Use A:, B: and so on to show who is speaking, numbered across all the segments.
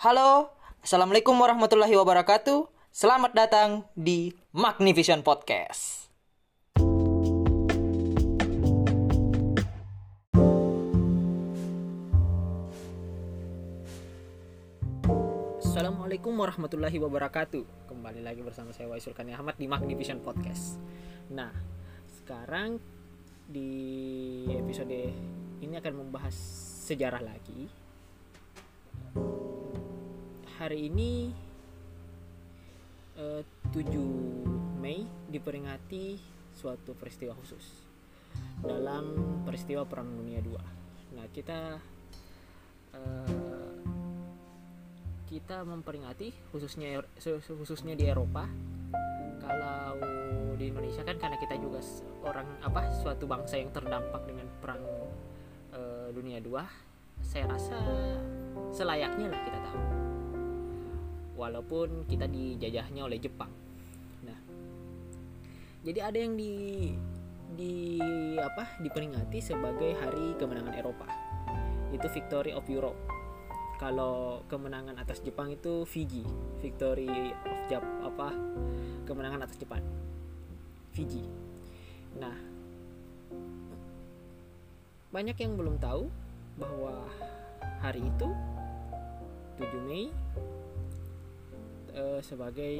A: Halo, Assalamualaikum warahmatullahi wabarakatuh. Selamat datang di Magnivision Podcast. Assalamualaikum warahmatullahi wabarakatuh. Kembali lagi bersama saya Waisul Kani Ahmad di Magnivision Podcast. Nah, sekarang di episode ini akan membahas sejarah lagi. Hari ini eh, 7 Mei diperingati suatu peristiwa khusus dalam peristiwa Perang Dunia II. Nah, kita eh, kita memperingati khususnya khususnya di Eropa kalau di Indonesia kan karena kita juga orang apa suatu bangsa yang terdampak dengan perang eh, dunia II saya rasa selayaknya lah kita tahu walaupun kita dijajahnya oleh Jepang. Nah jadi ada yang di di apa diperingati sebagai hari kemenangan Eropa. Itu Victory of Europe. Kalau kemenangan atas Jepang itu Fiji. Victory of Jap apa kemenangan atas Jepang. Fiji. Nah banyak yang belum tahu bahwa hari itu 7 Mei eh, sebagai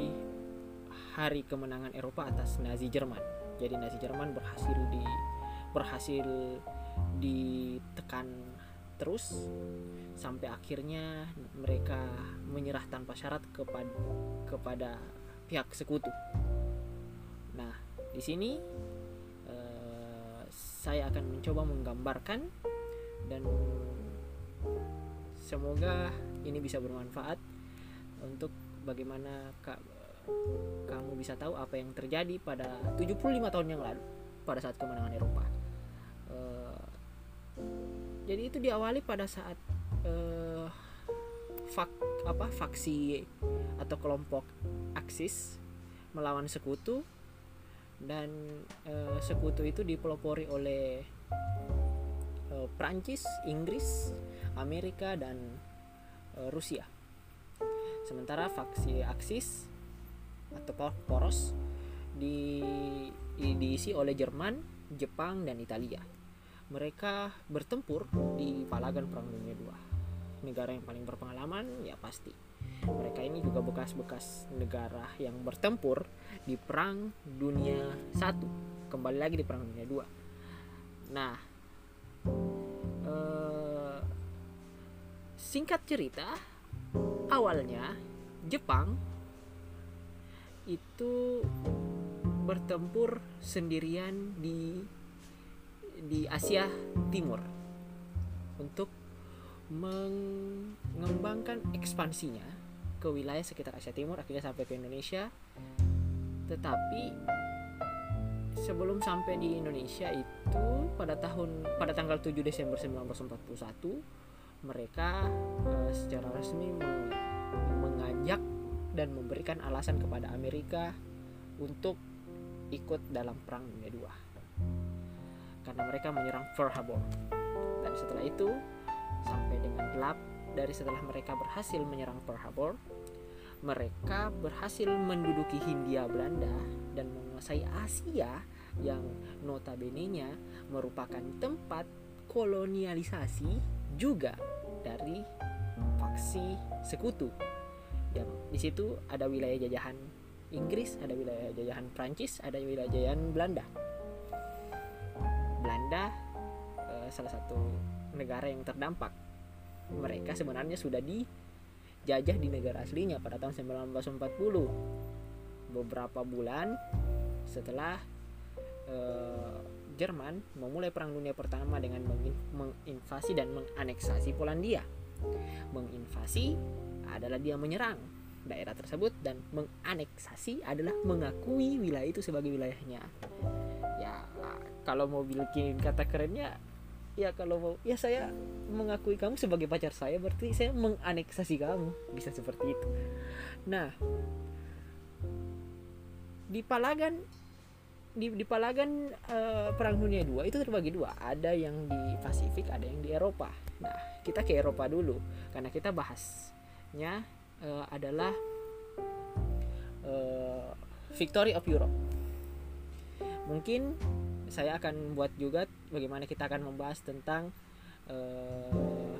A: hari kemenangan Eropa atas Nazi Jerman jadi Nazi Jerman berhasil di berhasil ditekan terus sampai akhirnya mereka menyerah tanpa syarat kepada kepada pihak sekutu. Nah, di sini eh, saya akan mencoba menggambarkan dan semoga ini bisa bermanfaat untuk bagaimana ka- kamu bisa tahu apa yang terjadi pada 75 tahun yang lalu pada saat kemenangan Eropa. Eh, jadi itu diawali pada saat eh, fak apa faksi atau kelompok Aksis melawan sekutu dan eh, sekutu itu dipelopori oleh eh, Prancis, Inggris, Amerika dan eh, Rusia. Sementara faksi Aksis atau po- poros di, di- diisi oleh Jerman, Jepang dan Italia mereka bertempur di Palagan Perang Dunia II. Negara yang paling berpengalaman ya pasti. Mereka ini juga bekas-bekas negara yang bertempur di Perang Dunia I. Kembali lagi di Perang Dunia II. Nah, eh, singkat cerita, awalnya Jepang itu bertempur sendirian di di Asia Timur untuk mengembangkan ekspansinya ke wilayah sekitar Asia Timur akhirnya sampai ke Indonesia. Tetapi sebelum sampai di Indonesia itu pada tahun pada tanggal 7 Desember 1941 mereka eh, secara resmi meng- mengajak dan memberikan alasan kepada Amerika untuk ikut dalam perang dunia II karena mereka menyerang Pearl Harbor. Dan setelah itu sampai dengan gelap dari setelah mereka berhasil menyerang Pearl Harbor, mereka berhasil menduduki Hindia Belanda dan menguasai Asia yang notabene-nya merupakan tempat kolonialisasi juga dari faksi sekutu. Dan di situ ada wilayah jajahan Inggris, ada wilayah jajahan Prancis, ada wilayah jajahan Belanda. Belanda eh, salah satu negara yang terdampak. Mereka sebenarnya sudah dijajah di negara aslinya pada tahun 1940. Beberapa bulan setelah eh, Jerman memulai Perang Dunia Pertama dengan mengin- menginvasi dan menganeksasi Polandia. Menginvasi adalah dia menyerang daerah tersebut dan menganeksasi adalah mengakui wilayah itu sebagai wilayahnya. Ya kalau mau bikin kata kerennya ya kalau mau ya saya mengakui kamu sebagai pacar saya berarti saya menganeksasi kamu. Bisa seperti itu. Nah di Palagan di, di Palagan eh, Perang Dunia II itu terbagi dua ada yang di Pasifik ada yang di Eropa nah kita ke Eropa dulu karena kita bahas nya uh, adalah uh, Victory of Europe. Mungkin saya akan buat juga bagaimana kita akan membahas tentang uh,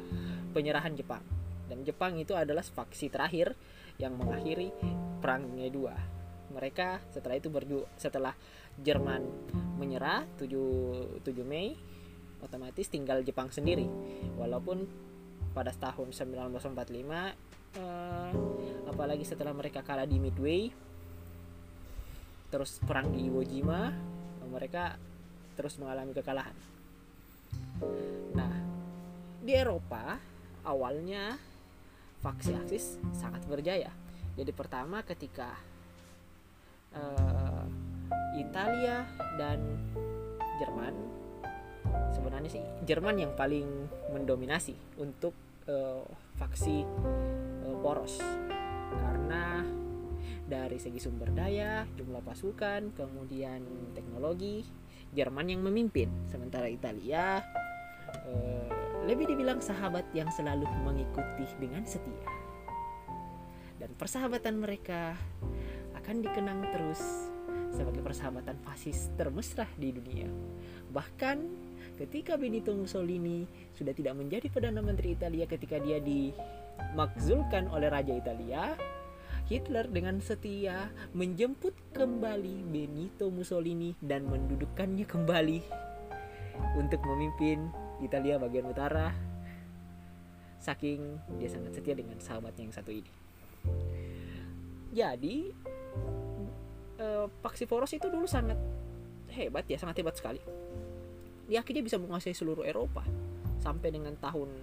A: penyerahan Jepang. Dan Jepang itu adalah faksi terakhir yang mengakhiri Perang Dunia II. Mereka setelah itu berju setelah Jerman menyerah 7 7 Mei otomatis tinggal Jepang sendiri. Walaupun pada tahun 1945 uh, apalagi setelah mereka kalah di Midway terus perang di Iwo Jima mereka terus mengalami kekalahan nah di Eropa awalnya faksi Axis sangat berjaya jadi pertama ketika uh, Italia dan Jerman. Sebenarnya sih Jerman yang paling mendominasi untuk uh, faksi uh, poros. Karena dari segi sumber daya, jumlah pasukan, kemudian teknologi, Jerman yang memimpin, sementara Italia uh, lebih dibilang sahabat yang selalu mengikuti dengan setia. Dan persahabatan mereka akan dikenang terus sebagai persahabatan fasis termesra di dunia. Bahkan ketika Benito Mussolini sudah tidak menjadi Perdana Menteri Italia ketika dia dimakzulkan oleh Raja Italia, Hitler dengan setia menjemput kembali Benito Mussolini dan mendudukkannya kembali untuk memimpin Italia bagian utara. Saking dia sangat setia dengan sahabatnya yang satu ini. Jadi, eh, Paksi Poros itu dulu sangat hebat ya, sangat hebat sekali dia akhirnya bisa menguasai seluruh Eropa sampai dengan tahun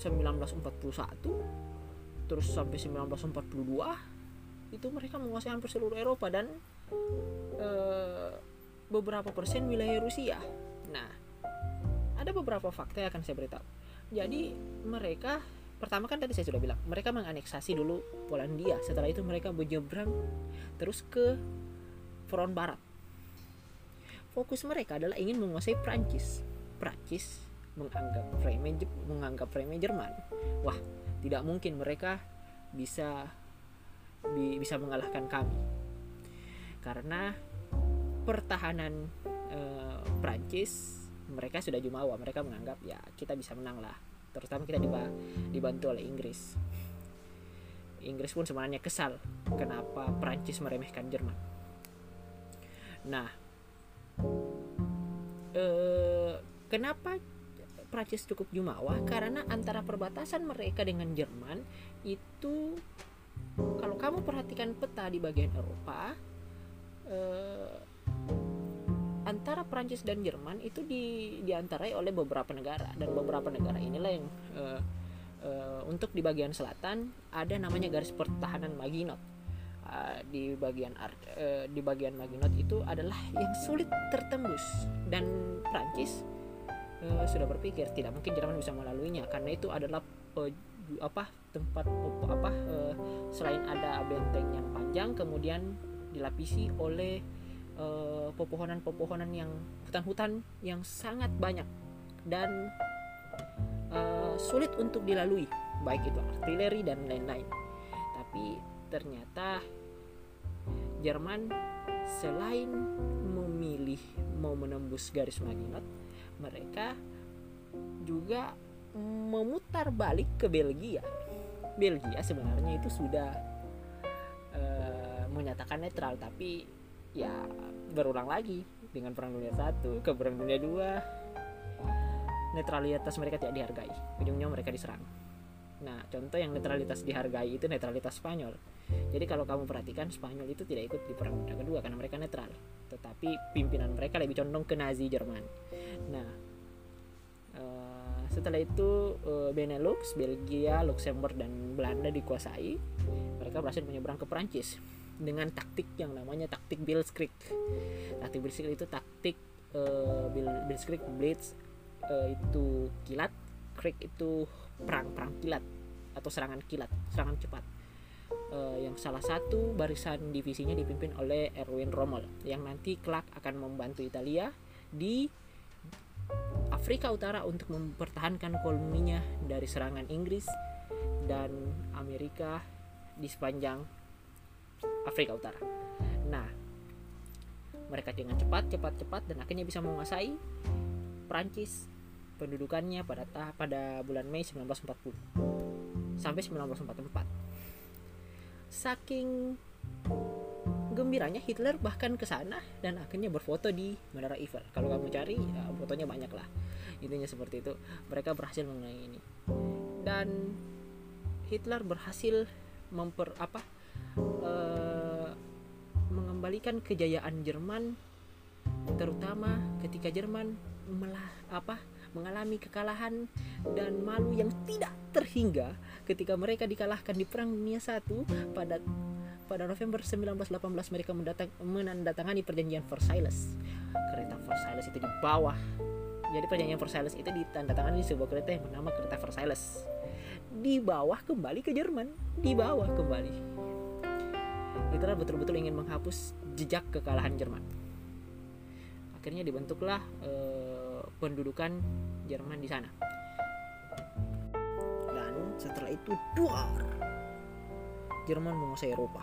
A: 1941 terus sampai 1942 itu mereka menguasai hampir seluruh Eropa dan e, beberapa persen wilayah Rusia. Nah, ada beberapa fakta yang akan saya beritahu. Jadi mereka pertama kan tadi saya sudah bilang mereka menganeksasi dulu Polandia. Setelah itu mereka menyeberang terus ke front barat fokus mereka adalah ingin menguasai Prancis. Prancis menganggap frame menganggap frame Jerman. Wah, tidak mungkin mereka bisa bi, bisa mengalahkan kami. Karena pertahanan e, Prancis mereka sudah jumawa, mereka menganggap ya kita bisa menang lah. Terutama kita dibantu oleh Inggris. Inggris pun sebenarnya kesal kenapa Prancis meremehkan Jerman. Nah, eh, kenapa Prancis cukup jumawa karena antara perbatasan mereka dengan Jerman itu kalau kamu perhatikan peta di bagian Eropa eh, antara Prancis dan Jerman itu di diantarai oleh beberapa negara. Dan beberapa negara inilah yang eh, eh, untuk di bagian selatan ada namanya garis pertahanan Maginot. Uh, di bagian uh, di bagian Maginot itu adalah yang sulit tertembus. Dan Prancis uh, sudah berpikir tidak mungkin Jerman bisa melaluinya. Karena itu adalah uh, apa tempat uh, apa uh, selain ada benteng yang panjang kemudian dilapisi oleh pepohonan-pepohonan uh, yang hutan-hutan yang sangat banyak dan uh, sulit untuk dilalui baik itu artileri dan lain-lain tapi ternyata Jerman selain memilih mau menembus garis Maginot, mereka juga memutar balik ke Belgia. Belgia sebenarnya itu sudah uh, menyatakan netral, tapi ya berulang lagi dengan Perang Dunia Satu ke Perang Dunia Dua, netralitas mereka tidak dihargai. Ujungnya mereka diserang. Nah, contoh yang netralitas dihargai itu netralitas Spanyol jadi kalau kamu perhatikan Spanyol itu tidak ikut di perang dunia kedua karena mereka netral, tetapi pimpinan mereka lebih condong ke Nazi Jerman. Nah, uh, setelah itu uh, Benelux, Belgia, Luxembourg dan Belanda dikuasai. Mereka berhasil menyeberang ke Prancis dengan taktik yang namanya taktik Blitzkrieg. Taktik Blitzkrieg itu taktik uh, Blitzkrieg Blitz uh, itu kilat, Krieg itu perang perang kilat atau serangan kilat, serangan cepat uh, yang salah satu barisan divisinya dipimpin oleh Erwin Rommel yang nanti kelak akan membantu Italia di Afrika Utara untuk mempertahankan koloninya dari serangan Inggris dan Amerika di sepanjang Afrika Utara. Nah, mereka dengan cepat, cepat, cepat dan akhirnya bisa menguasai Prancis pendudukannya pada pada bulan Mei 1940 sampai 1944. Saking gembiranya Hitler bahkan ke sana dan akhirnya berfoto di Menara Eiffel. Kalau kamu cari ya, fotonya banyak lah. Intinya seperti itu. Mereka berhasil mengenai ini. Dan Hitler berhasil memper apa uh, mengembalikan kejayaan Jerman terutama ketika Jerman melah apa mengalami kekalahan dan malu yang tidak terhingga ketika mereka dikalahkan di Perang Dunia I pada pada November 1918 mereka mendatang, menandatangani perjanjian Versailles. Kereta Versailles itu di bawah. Jadi perjanjian Versailles itu ditandatangani di sebuah kereta yang bernama kereta Versailles. Di bawah kembali ke Jerman, di bawah kembali. Itulah betul-betul ingin menghapus jejak kekalahan Jerman. Akhirnya dibentuklah eh, pendudukan Jerman di sana. Dan setelah itu duar Jerman menguasai Eropa.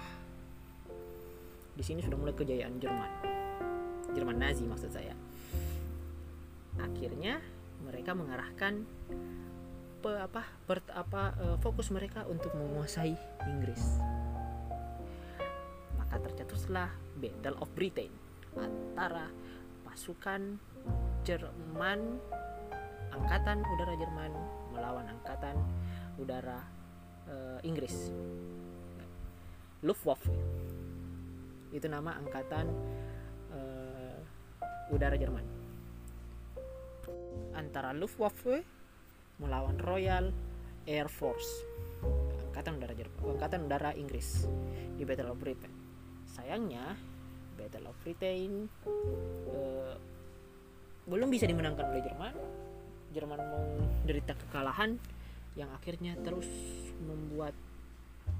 A: Di sini sudah mulai kejayaan Jerman. Jerman Nazi maksud saya. Akhirnya mereka mengarahkan pe, apa, apa e, fokus mereka untuk menguasai Inggris. Tercetuslah Battle of Britain antara pasukan Jerman angkatan udara Jerman melawan angkatan udara e, Inggris. Luftwaffe itu nama angkatan uh, udara Jerman. Antara Luftwaffe melawan Royal Air Force angkatan udara Jerman angkatan udara Inggris di Battle of Britain sayangnya Battle of Britain uh, belum bisa dimenangkan oleh Jerman. Jerman menderita kekalahan yang akhirnya terus membuat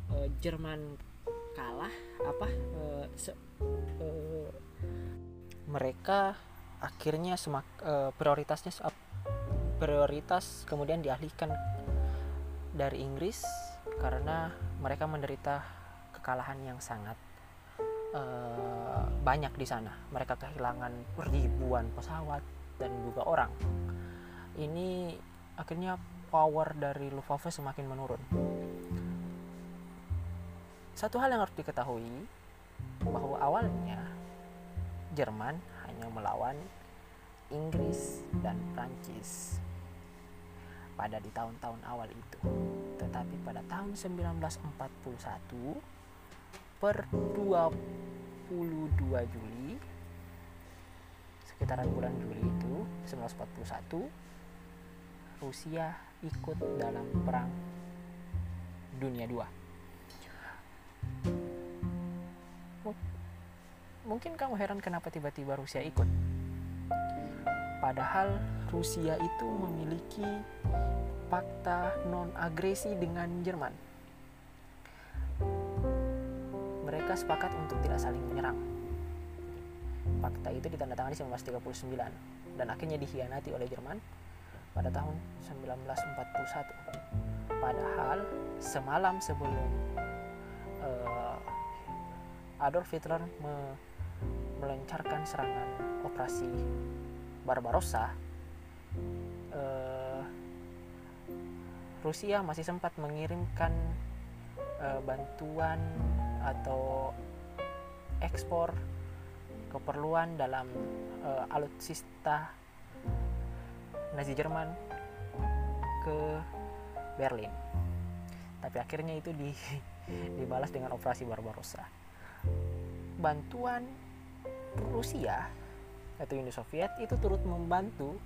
A: uh, Jerman kalah. Apa uh, se, uh, mereka akhirnya semak uh, prioritasnya prioritas kemudian dialihkan dari Inggris karena mereka menderita kekalahan yang sangat uh, banyak di sana. Mereka kehilangan ribuan pesawat dan juga orang. Ini akhirnya power dari Luftwaffe semakin menurun satu hal yang harus diketahui bahwa awalnya Jerman hanya melawan Inggris dan Prancis pada di tahun-tahun awal itu. Tetapi pada tahun 1941 per 22 Juli sekitaran bulan Juli itu 1941 Rusia ikut dalam perang dunia 2 Mungkin kamu heran kenapa tiba-tiba Rusia ikut. Padahal Rusia itu memiliki fakta non-agresi dengan Jerman. Mereka sepakat untuk tidak saling menyerang. Fakta itu ditandatangani 1939 dan akhirnya dikhianati oleh Jerman pada tahun 1941. Padahal semalam sebelum uh, Adolf Hitler me melancarkan serangan operasi Barbarossa, uh, Rusia masih sempat mengirimkan uh, bantuan atau ekspor keperluan dalam uh, alutsista Nazi Jerman ke Berlin. Tapi akhirnya itu di, dibalas dengan operasi Barbarossa. Bantuan Rusia atau Uni Soviet itu turut membantu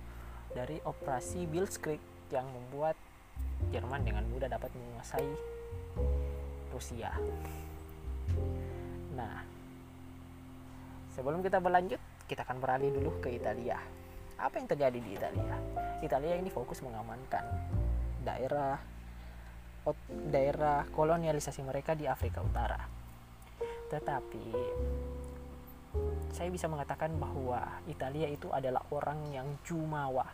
A: dari operasi Blitzkrieg yang membuat Jerman dengan mudah dapat menguasai Rusia. Nah, sebelum kita berlanjut, kita akan beralih dulu ke Italia. Apa yang terjadi di Italia? Italia ini fokus mengamankan daerah daerah kolonialisasi mereka di Afrika Utara. Tetapi saya bisa mengatakan bahwa Italia itu adalah orang yang jumawa.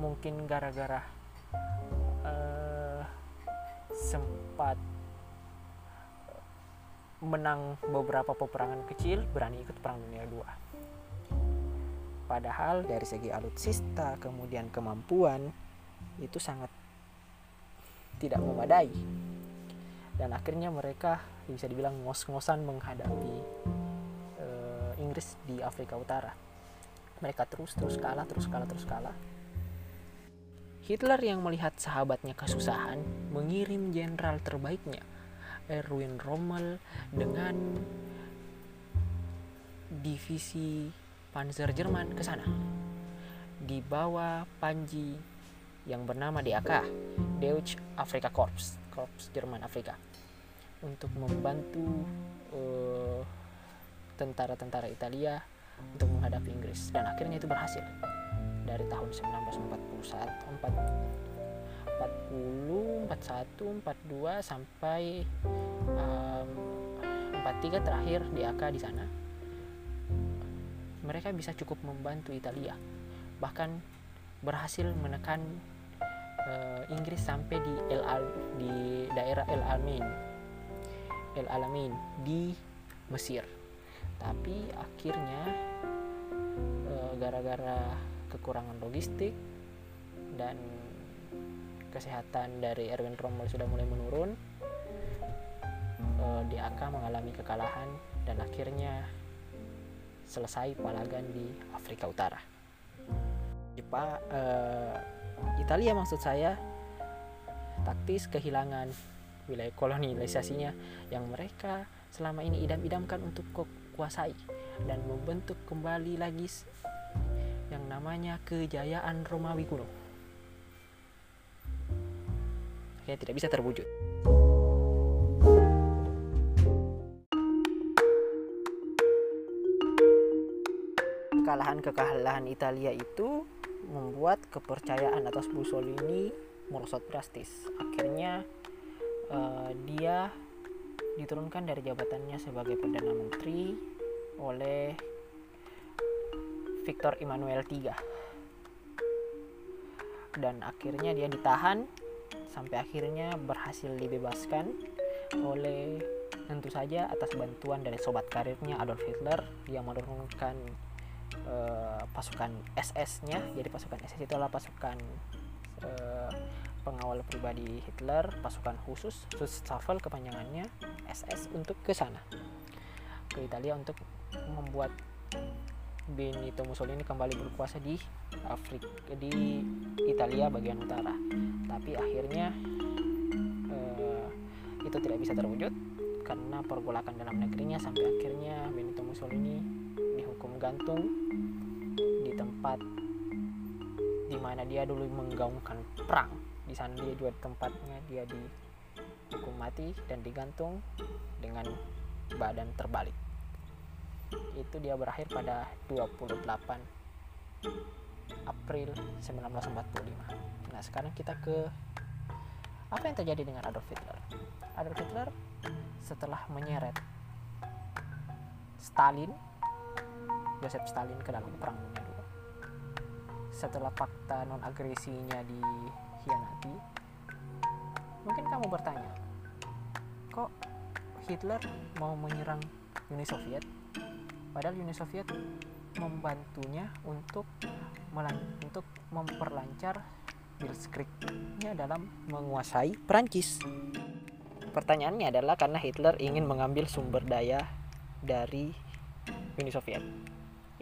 A: Mungkin gara-gara uh, sempat menang beberapa peperangan kecil berani ikut perang dunia II padahal dari segi alutsista kemudian kemampuan itu sangat tidak memadai. Dan akhirnya mereka bisa dibilang ngos-ngosan menghadapi uh, Inggris di Afrika Utara. Mereka terus terus kalah terus kalah terus kalah Hitler yang melihat sahabatnya kesusahan mengirim jenderal terbaiknya Erwin Rommel dengan divisi Panzer Jerman ke sana. Di bawah Panji yang bernama DAK, Deutsche Afrika Korps, Korps Jerman Afrika, untuk membantu tentara tentara-tentara Italia untuk menghadapi Inggris dan akhirnya itu berhasil dari tahun 1941 40 41 42 sampai um, 43 terakhir di AK di sana mereka bisa cukup membantu Italia. Bahkan berhasil menekan uh, Inggris sampai di El Al di daerah El Alamein. El Alamein di Mesir. Tapi akhirnya uh, gara-gara kekurangan logistik dan kesehatan dari Erwin Rommel sudah mulai menurun uh, DAK mengalami kekalahan dan akhirnya selesai palagan di Afrika Utara. Jepang, uh, Italia maksud saya taktis kehilangan wilayah kolonialisasinya yang mereka selama ini idam-idamkan untuk kuasai dan membentuk kembali lagi yang namanya kejayaan Romawi kuno. ya tidak bisa terwujud. Kekalahan-kekalahan Italia itu membuat kepercayaan atas Mussolini merosot drastis. Akhirnya uh, dia diturunkan dari jabatannya sebagai perdana menteri oleh Victor Emmanuel III dan akhirnya dia ditahan sampai akhirnya berhasil dibebaskan oleh tentu saja atas bantuan dari sobat karirnya Adolf Hitler yang menurunkan uh, pasukan SS-nya. Jadi pasukan SS itu adalah pasukan uh, pengawal pribadi Hitler, pasukan khusus Schutzstaffel kepanjangannya SS untuk ke sana ke Italia untuk membuat Benito Mussolini kembali berkuasa di Afrika di Italia bagian utara. Tapi akhirnya uh, itu tidak bisa terwujud karena pergolakan dalam negerinya sampai akhirnya Benito Mussolini dihukum gantung di tempat di mana dia dulu menggaungkan perang. Di sana dia juga tempatnya dia dihukum mati dan digantung dengan badan terbalik itu dia berakhir pada 28 April 1945 nah sekarang kita ke apa yang terjadi dengan Adolf Hitler? Adolf Hitler setelah menyeret Stalin Joseph Stalin ke dalam perang dunia II setelah fakta non agresinya dikhianati mungkin kamu bertanya kok Hitler mau menyerang Uni Soviet padahal Uni Soviet membantunya untuk untuk memperlancar Blitzkriegnya dalam menguasai Prancis. Pertanyaannya adalah karena Hitler ingin mengambil sumber daya dari Uni Soviet.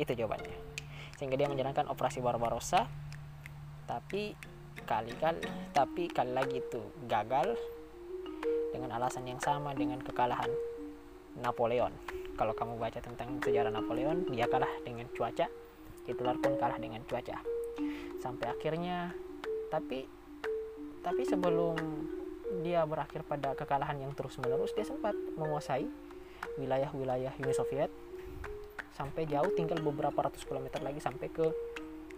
A: Itu jawabannya. Sehingga dia menjalankan operasi Barbarossa, tapi kali-kali tapi kali lagi itu gagal dengan alasan yang sama dengan kekalahan Napoleon. Kalau kamu baca tentang sejarah Napoleon dia kalah dengan cuaca Hitler pun kalah dengan cuaca. Sampai akhirnya tapi tapi sebelum dia berakhir pada kekalahan yang terus menerus dia sempat menguasai wilayah-wilayah Uni Soviet sampai jauh tinggal beberapa ratus kilometer lagi sampai ke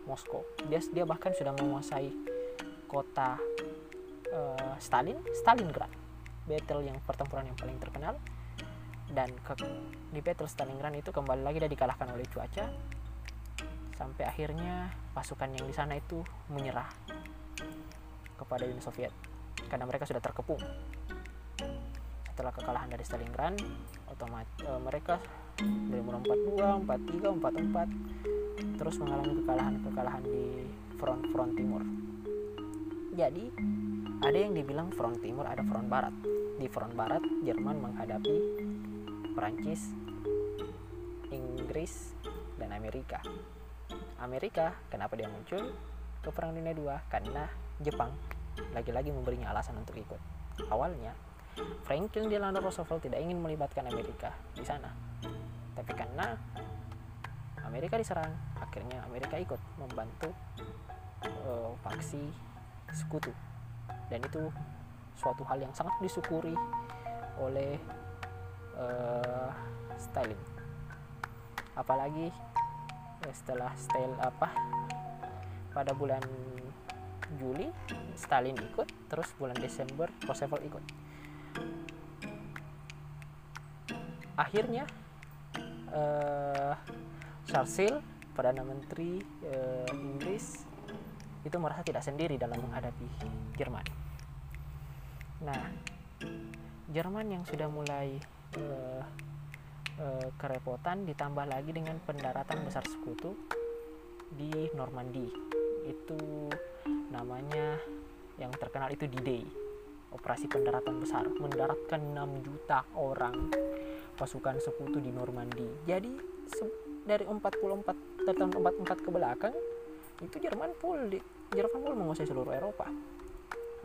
A: Moskow. Dia dia bahkan sudah menguasai kota uh, Stalin Stalingrad battle yang pertempuran yang paling terkenal dan ke, di Petrus Stalingrad itu kembali lagi dia dikalahkan oleh cuaca sampai akhirnya pasukan yang di sana itu menyerah kepada Uni Soviet karena mereka sudah terkepung setelah kekalahan dari Stalingrad otomatis e, mereka 42, 43, 44 terus mengalami kekalahan-kekalahan di front-front timur. Jadi, ada yang dibilang front timur, ada front barat. Di front barat, Jerman menghadapi Prancis, Inggris, dan Amerika. Amerika, kenapa dia muncul ke Perang Dunia II? Karena Jepang lagi-lagi memberinya alasan untuk ikut. Awalnya, Franklin Delano Roosevelt tidak ingin melibatkan Amerika di sana. Tapi karena Amerika diserang, akhirnya Amerika ikut membantu uh, faksi sekutu. Dan itu suatu hal yang sangat disyukuri oleh uh, Stalin. Apalagi eh, setelah Stalin apa pada bulan Juli Stalin ikut, terus bulan Desember Roosevelt ikut akhirnya uh, Churchill perdana menteri uh, Inggris itu merasa tidak sendiri dalam menghadapi Jerman. Nah, Jerman yang sudah mulai uh, uh, kerepotan ditambah lagi dengan pendaratan besar sekutu di Normandy. Itu namanya yang terkenal itu D-Day. Operasi pendaratan besar mendaratkan 6 juta orang pasukan sekutu di Normandy. Jadi dari 44 dari tahun 44 ke belakang itu Jerman full di Jerman full menguasai seluruh Eropa.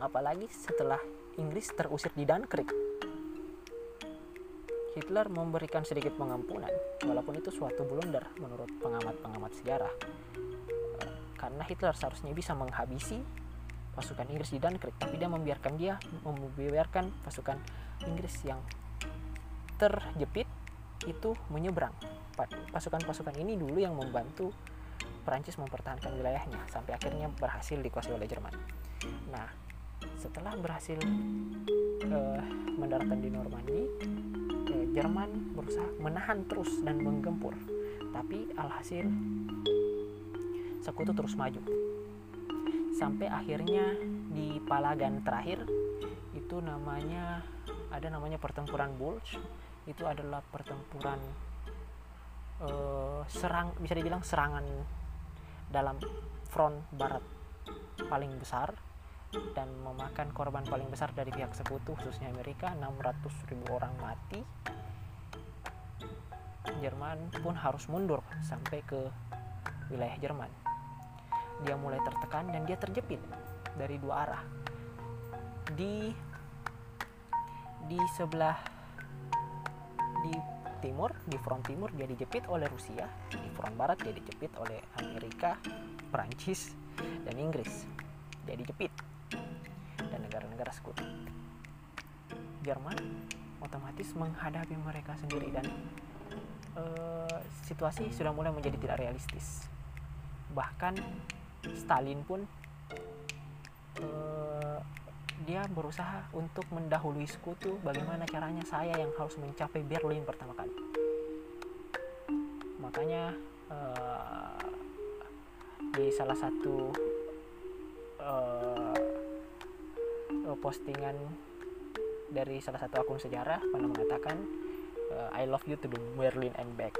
A: Apalagi setelah Inggris terusir di Dunkirk. Hitler memberikan sedikit pengampunan, walaupun itu suatu blunder menurut pengamat-pengamat sejarah. Karena Hitler seharusnya bisa menghabisi pasukan Inggris di Dunkirk, tapi dia membiarkan dia membiarkan pasukan Inggris yang terjepit itu menyeberang. Pasukan-pasukan ini dulu yang membantu Perancis mempertahankan wilayahnya sampai akhirnya berhasil dikuasai oleh Jerman. Nah, setelah berhasil uh, mendaratkan di Normandy, uh, Jerman berusaha menahan terus dan menggempur. Tapi alhasil sekutu terus maju. Sampai akhirnya di Palagan terakhir itu namanya ada namanya pertempuran Bulge itu adalah pertempuran uh, serang bisa dibilang serangan dalam front barat paling besar dan memakan korban paling besar dari pihak sekutu khususnya Amerika 600 ribu orang mati. Jerman pun harus mundur sampai ke wilayah Jerman. Dia mulai tertekan dan dia terjepit dari dua arah. Di di sebelah di timur di front timur dia dijepit oleh Rusia di front barat dia dijepit oleh Amerika Perancis dan Inggris. Dia dijepit dan negara-negara sekutu Jerman otomatis menghadapi mereka sendiri dan uh, situasi sudah mulai menjadi tidak realistis. Bahkan Stalin pun uh, dia berusaha untuk mendahului sekutu bagaimana caranya saya yang harus mencapai Berlin pertama kali. Makanya uh, di salah satu postingan dari salah satu akun sejarah pernah mengatakan uh, I love you to the Berlin and back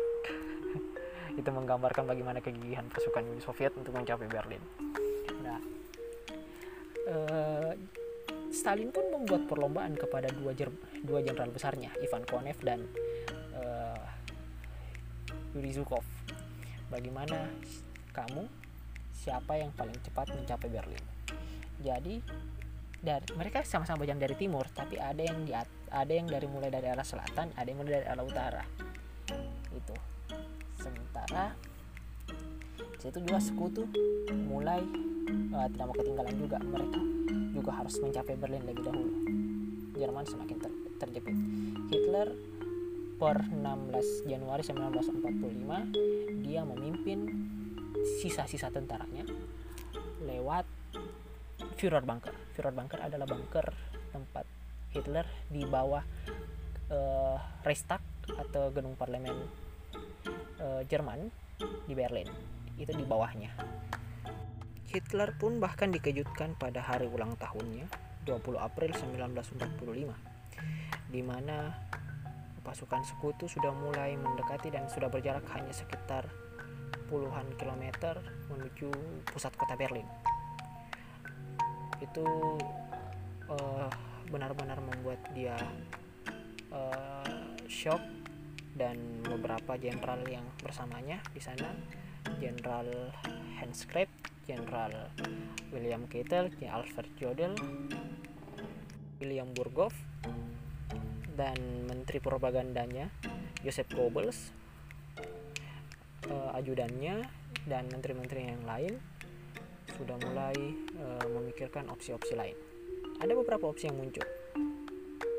A: itu menggambarkan bagaimana kegigihan pasukan Uni Soviet untuk mencapai Berlin nah uh, Stalin pun membuat perlombaan kepada dua, dua jenderal besarnya, Ivan Konev dan uh, Yuri Zhukov. Bagaimana kamu siapa yang paling cepat mencapai Berlin? Jadi dari mereka sama-sama berjalan dari timur, tapi ada yang di ada yang dari mulai dari arah selatan, ada yang mulai dari arah utara. Itu. Sementara situ juga sekutu mulai uh, tidak mau ketinggalan juga mereka juga harus mencapai Berlin lebih dahulu. Jerman semakin ter terjepit. Hitler per 16 Januari 1945 dia memimpin sisa-sisa tentaranya lewat Führer Bunker. Führer Bunker adalah bunker tempat Hitler di bawah uh, Reichstag atau gedung parlemen uh, Jerman di Berlin. Itu di bawahnya. Hitler pun bahkan dikejutkan pada hari ulang tahunnya 20 April 1945 di mana pasukan sekutu sudah mulai mendekati dan sudah berjarak hanya sekitar puluhan kilometer menuju pusat kota Berlin. Itu uh, benar-benar membuat dia uh, shock dan beberapa jenderal yang bersamanya di sana, Jenderal Hans Jenderal William Keitel, Alfred Jodl, William Burghoff, dan Menteri Propagandanya Joseph Goebbels, uh, ajudannya dan menteri-menteri yang lain sudah mulai uh, memikirkan opsi-opsi lain. Ada beberapa opsi yang muncul.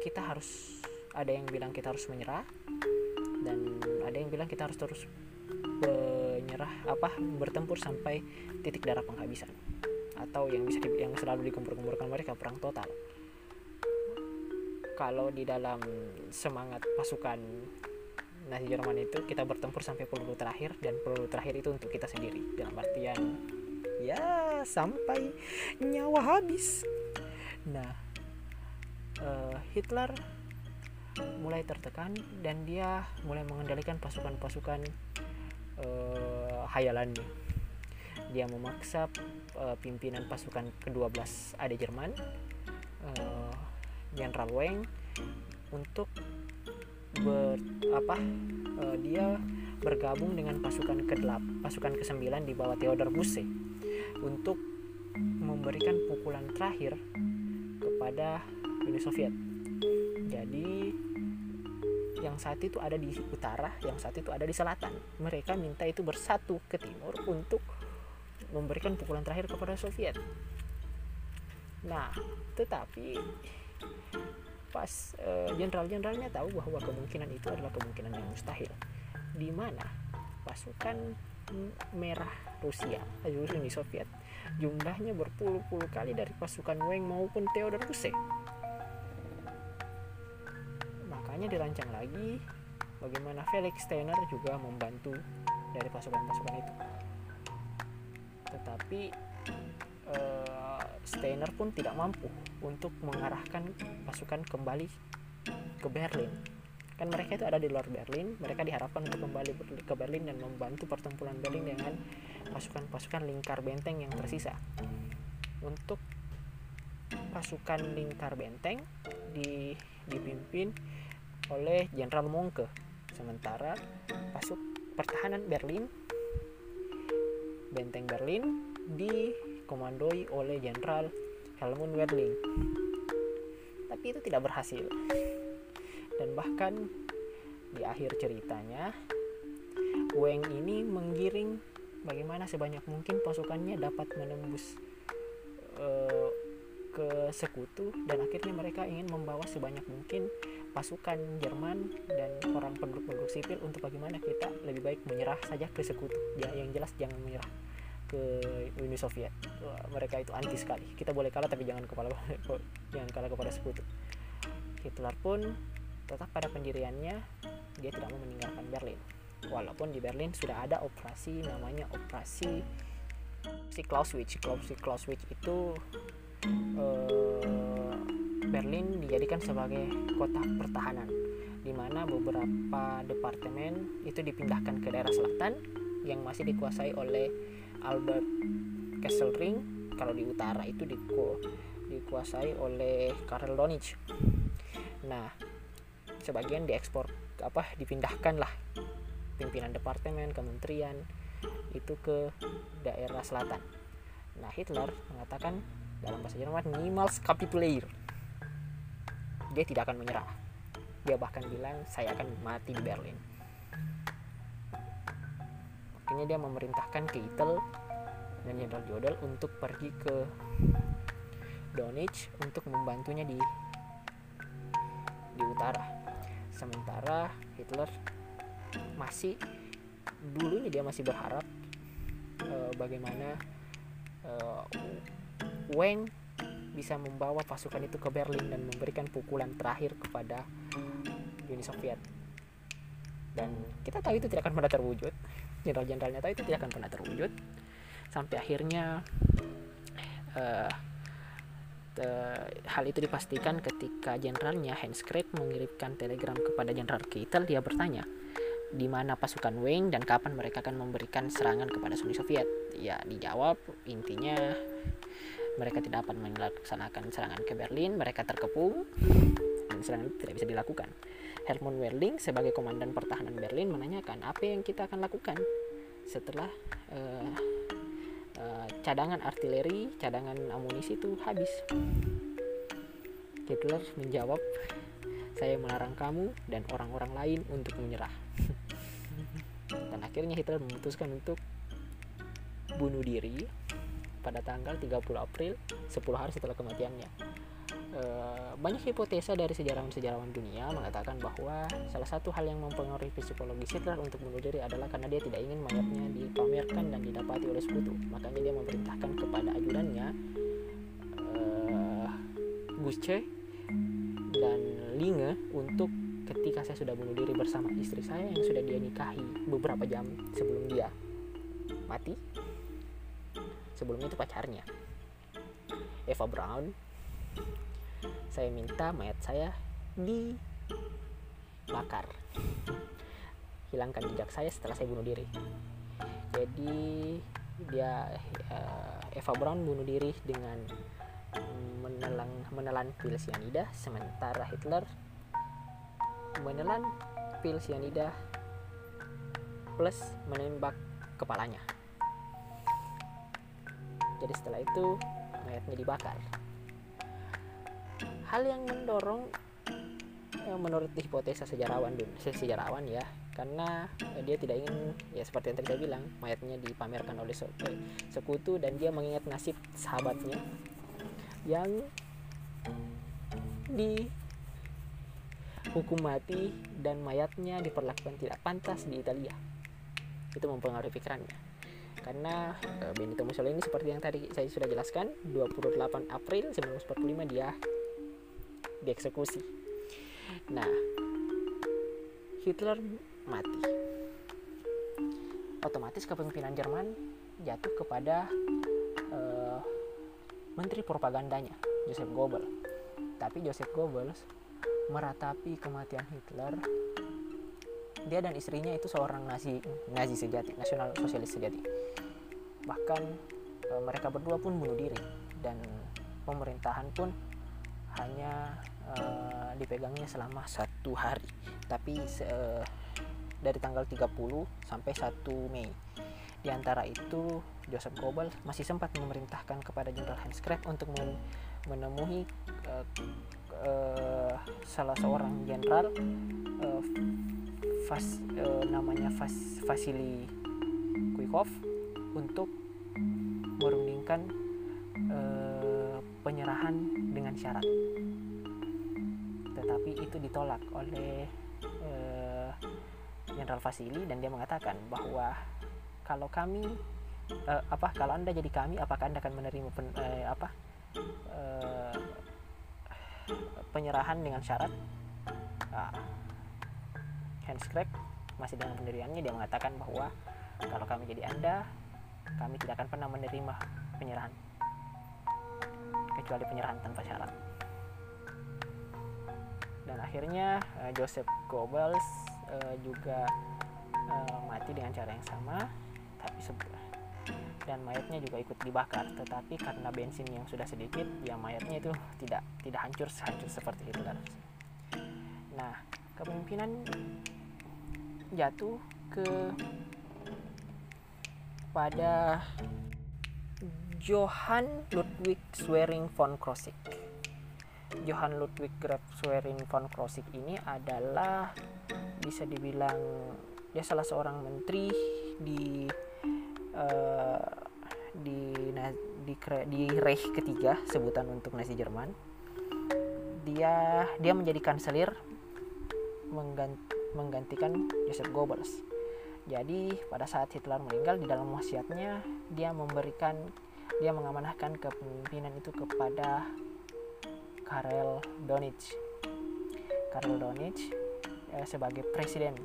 A: Kita harus ada yang bilang kita harus menyerah dan ada yang bilang kita harus terus menyerah apa bertempur sampai titik darah penghabisan atau yang bisa yang selalu dikumpul-kumpulkan mereka perang total kalau di dalam semangat pasukan Nazi Jerman itu kita bertempur sampai peluru terakhir dan peluru terakhir itu untuk kita sendiri dalam artian ya sampai nyawa habis. Nah uh, Hitler mulai tertekan dan dia mulai mengendalikan pasukan-pasukan uh, hayalannya dia memaksa uh, pimpinan pasukan ke-12 ada Jerman uh, Jenderal Weng untuk ber apa uh, dia bergabung dengan pasukan ke-8 pasukan ke-9 di bawah Theodor Busse untuk memberikan pukulan terakhir kepada Uni Soviet. Jadi yang saat itu ada di utara, yang saat itu ada di selatan. Mereka minta itu bersatu ke timur untuk memberikan pukulan terakhir kepada Soviet. Nah, tetapi pas uh, jenderal-jenderalnya tahu bahwa kemungkinan itu adalah kemungkinan yang mustahil di mana pasukan merah Rusia Uni Soviet. Jumlahnya berpuluh-puluh kali dari pasukan Weng maupun Theodor Busse makanya dirancang lagi bagaimana Felix Steiner juga membantu dari pasukan-pasukan itu. Tetapi uh, Steiner pun tidak mampu untuk mengarahkan pasukan kembali ke Berlin. Kan mereka itu ada di luar Berlin, mereka diharapkan untuk kembali ke Berlin dan membantu pertempuran Berlin dengan pasukan-pasukan lingkar benteng yang tersisa. Untuk pasukan lingkar benteng di, dipimpin oleh Jenderal Monke. Sementara pasuk pertahanan Berlin benteng Berlin dikomandoi oleh Jenderal Helmut Werling. Tapi itu tidak berhasil. Dan bahkan di akhir ceritanya, Weng ini menggiring bagaimana sebanyak mungkin pasukannya dapat menembus uh, ke sekutu dan akhirnya mereka ingin membawa sebanyak mungkin pasukan Jerman dan orang penduduk-penduduk sipil untuk bagaimana kita lebih baik menyerah saja ke sekutu. Ya yang jelas jangan menyerah ke Uni Soviet. Mereka itu anti sekali. Kita boleh kalah tapi jangan kepala jangan kalah kepada sekutu. Hitler pun tetap pada pendiriannya dia tidak mau meninggalkan Berlin. Walaupun di Berlin sudah ada operasi namanya operasi si Clausewitz si Clausewitz itu eh, Berlin dijadikan sebagai kota pertahanan di mana beberapa departemen itu dipindahkan ke daerah selatan yang masih dikuasai oleh Albert Kesselring. Kalau di utara itu diku, dikuasai oleh Karel Donich nah sebagian diekspor apa dipindahkan lah. Pimpinan departemen kementerian itu ke daerah selatan. Nah Hitler mengatakan dalam bahasa Jerman niemals kapitulier dia tidak akan menyerah. Dia bahkan bilang saya akan mati di Berlin. Akhirnya dia memerintahkan Keitel dan Jenderal Jodel untuk pergi ke Donetsk untuk membantunya di di utara sementara Hitler masih dulunya dia masih berharap uh, bagaimana uh, Weng bisa membawa pasukan itu ke Berlin dan memberikan pukulan terakhir kepada Uni Soviet. Dan kita tahu itu tidak akan pernah terwujud. Jenderal-jenderalnya tahu itu tidak akan pernah terwujud. Sampai akhirnya uh, hal itu dipastikan ketika jenderalnya Hans Krebs mengirimkan telegram kepada Jenderal Keitel dia bertanya di mana pasukan Wayne dan kapan mereka akan memberikan serangan kepada Uni Soviet. Ya, dijawab intinya mereka tidak dapat melaksanakan serangan ke Berlin, mereka terkepung dan serangan itu tidak bisa dilakukan. Helmut Werling sebagai komandan pertahanan Berlin menanyakan apa yang kita akan lakukan setelah uh, uh, cadangan artileri, cadangan amunisi itu habis. Hitler menjawab, saya melarang kamu dan orang-orang lain untuk menyerah. dan akhirnya Hitler memutuskan untuk bunuh diri pada tanggal 30 April 10 hari setelah kematiannya. E, banyak hipotesa dari sejarawan-sejarawan dunia mengatakan bahwa salah satu hal yang mempengaruhi psikologi Hitler untuk bunuh diri adalah karena dia tidak ingin mayatnya dipamerkan dan didapati oleh sekutu. Makanya dia memerintahkan kepada ajudannya e, Gusce dan Linge untuk ketika saya sudah bunuh diri bersama istri saya yang sudah dia nikahi beberapa jam sebelum dia mati sebelumnya itu pacarnya Eva Brown saya minta mayat saya dibakar. Hilangkan jejak saya setelah saya bunuh diri. Jadi dia uh, Eva Brown bunuh diri dengan menelan menelan pil cyanida sementara Hitler menelan pil cyanida plus menembak kepalanya. Jadi setelah itu mayatnya dibakar hal yang mendorong ya, menurut hipotesa sejarawan sejarawan ya karena eh, dia tidak ingin ya seperti yang tadi saya bilang mayatnya dipamerkan oleh eh, sekutu dan dia mengingat nasib sahabatnya yang di hukum mati dan mayatnya diperlakukan tidak pantas di Italia. Itu mempengaruhi pikirannya. Karena uh, Benito Mussolini seperti yang tadi saya sudah jelaskan 28 April 1945 dia dieksekusi. Nah Hitler mati. Otomatis kepemimpinan Jerman jatuh kepada uh, menteri propagandanya Joseph Goebbels. Tapi Joseph Goebbels meratapi kematian Hitler. Dia dan istrinya itu seorang Nazi Nazi sejati nasional sosialis sejati. Bahkan e, mereka berdua pun bunuh diri. Dan pemerintahan pun hanya e, dipegangnya selama satu hari. Tapi se, dari tanggal 30 sampai 1 Mei. Di antara itu Joseph Goebbels masih sempat memerintahkan kepada Jenderal Hans Krebs untuk menemui uh, uh, salah seorang jenderal uh, fas, uh, namanya Fas, Vasily Kuikov untuk merundingkan uh, penyerahan dengan syarat tetapi itu ditolak oleh Jenderal uh, Vasily dan dia mengatakan bahwa kalau kami uh, apa kalau anda jadi kami apakah anda akan menerima pen, uh, apa uh, penyerahan dengan syarat? Hans Craig masih dengan pendiriannya dia mengatakan bahwa kalau kami jadi anda kami tidak akan pernah menerima penyerahan. Kecuali penyerahan tanpa syarat dan akhirnya uh, Joseph Goebbels uh, juga uh, mati dengan cara yang sama tapi dan mayatnya juga ikut dibakar. Tetapi karena bensin yang sudah sedikit ya mayatnya itu tidak tidak hancur hancur seperti kan nah kepemimpinan jatuh ke pada Johann Ludwig Schwerin von Krosigk Johann Ludwig Graf Schwerin von Krosigk ini adalah bisa dibilang dia salah seorang menteri di uh, di di di Reich ketiga sebutan untuk Nazi Jerman. Dia dia menjadi kanselir menggantikan Joseph Goebbels. Jadi pada saat Hitler meninggal di dalam wasiatnya dia memberikan dia mengamanahkan kepemimpinan itu kepada Karel Donitz Karel Donitz eh, sebagai presiden.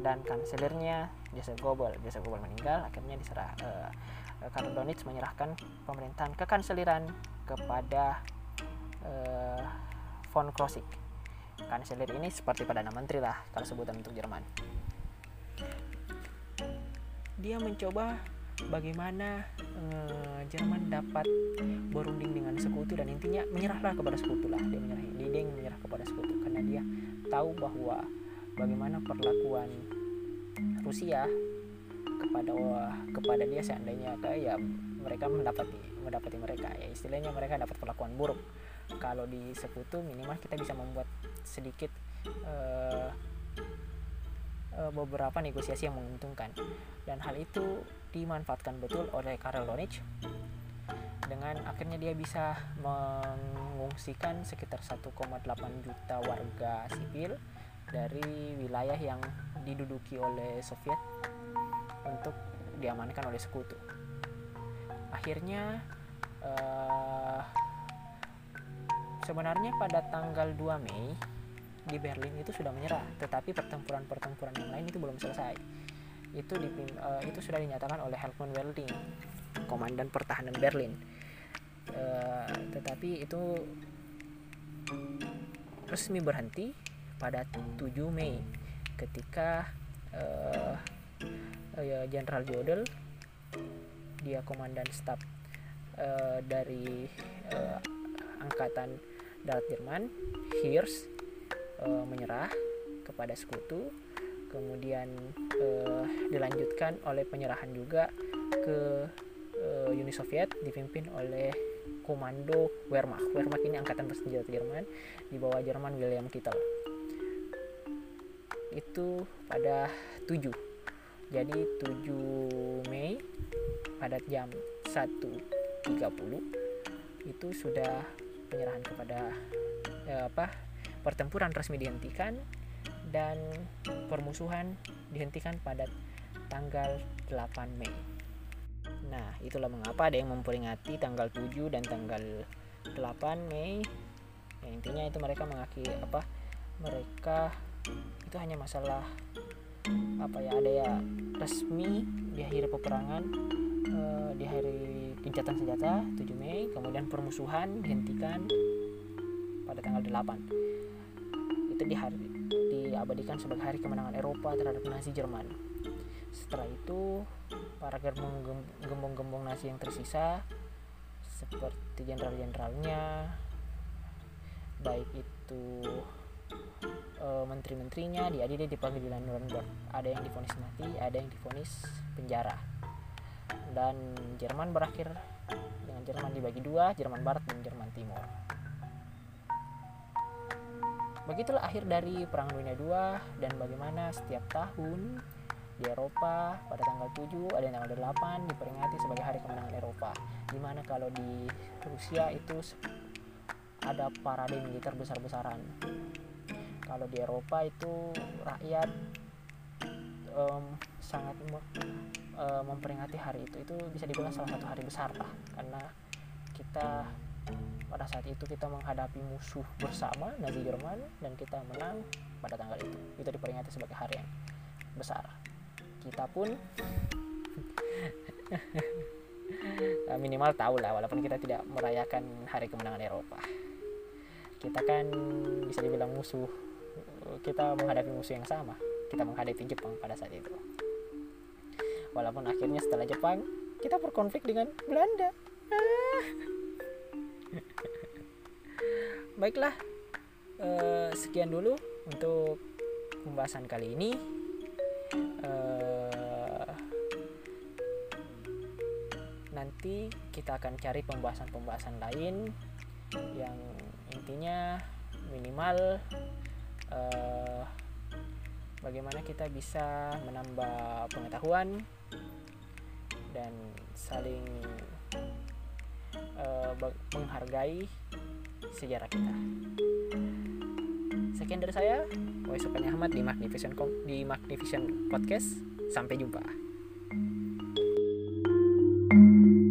A: Dan kanselirnya Joseph Goebbels. Joseph Goebbels meninggal, akhirnya diserah uh, Karl Donitz menyerahkan pemerintahan kekanseliran kepada uh, von Krosigk. Kanselir ini seperti perdana menteri lah kalau sebutan untuk Jerman. Dia mencoba bagaimana uh, Jerman dapat berunding dengan sekutu dan intinya menyerahlah kepada sekutu lah. Dia menyerah dia menyerah kepada sekutu karena dia tahu bahwa bagaimana perlakuan Rusia kepada kepada dia seandainya kayak ya mereka mendapati mendapati mereka. Ya istilahnya mereka dapat perlakuan buruk. Kalau di sekutu minimal kita bisa membuat sedikit uh, uh, beberapa negosiasi yang menguntungkan dan hal itu dimanfaatkan betul oleh Karel Donich dengan akhirnya dia bisa mengungsikan sekitar 1,8 juta warga sipil dari wilayah yang diduduki oleh Soviet untuk diamankan oleh sekutu. Akhirnya uh, sebenarnya pada tanggal 2 Mei di Berlin itu sudah menyerah, tetapi pertempuran-pertempuran yang lain itu belum selesai. Itu di, uh, itu sudah dinyatakan oleh Helmut Welding, komandan pertahanan Berlin. Uh, tetapi itu resmi berhenti pada 7 Mei ketika uh, Jenderal uh, Jodel dia komandan staf uh, dari uh, angkatan darat Jerman Hirsch uh, menyerah kepada sekutu kemudian uh, dilanjutkan oleh penyerahan juga ke uh, Uni Soviet dipimpin oleh komando Wehrmacht. Wehrmacht ini angkatan bersenjata Jerman di bawah Jerman William Kittel. Itu pada 7 jadi 7 Mei pada jam 1.30 itu sudah penyerahan kepada eh, apa pertempuran resmi dihentikan dan permusuhan dihentikan pada tanggal 8 Mei. Nah, itulah mengapa ada yang memperingati tanggal 7 dan tanggal 8 Mei. Ya, intinya itu mereka mengaki apa? Mereka itu hanya masalah apa ya ada ya resmi di akhir peperangan uh, di hari gencatan senjata 7 Mei kemudian permusuhan dihentikan pada tanggal 8 itu di hari diabadikan sebagai hari kemenangan Eropa terhadap Nazi Jerman. Setelah itu para gembong-gembong Nazi yang tersisa seperti jenderal-jenderalnya baik itu e, menteri-menterinya diadili di pengadilan Nuremberg. Ada yang difonis mati ada yang difonis penjara. Dan Jerman berakhir dengan Jerman dibagi dua Jerman Barat dan Jerman Timur begitulah akhir dari Perang Dunia II dan bagaimana setiap tahun di Eropa pada tanggal 7 ada tanggal 8 diperingati sebagai hari kemenangan Eropa. Di mana kalau di Rusia itu ada parade militer besar-besaran kalau di Eropa itu rakyat um, sangat um, memperingati hari itu. Itu bisa dibilang salah satu hari besar lah karena kita pada saat itu kita menghadapi musuh bersama Nazi Jerman dan kita menang pada tanggal itu. Itu diperingati sebagai hari yang besar. Kita pun minimal tahu lah walaupun kita tidak merayakan hari kemenangan Eropa. Kita kan bisa dibilang musuh kita menghadapi musuh yang sama. Kita menghadapi Jepang pada saat itu. Walaupun akhirnya setelah Jepang kita berkonflik dengan Belanda. Ah. baiklah uh, sekian dulu untuk pembahasan kali ini. Uh, nanti kita akan cari pembahasan-pembahasan lain yang intinya minimal uh, bagaimana kita bisa menambah pengetahuan dan saling uh, menghargai sejarah kita. Sekian dari saya, Waisokan Ahmad di Magnificent di Magnificent Podcast. Sampai jumpa. thank you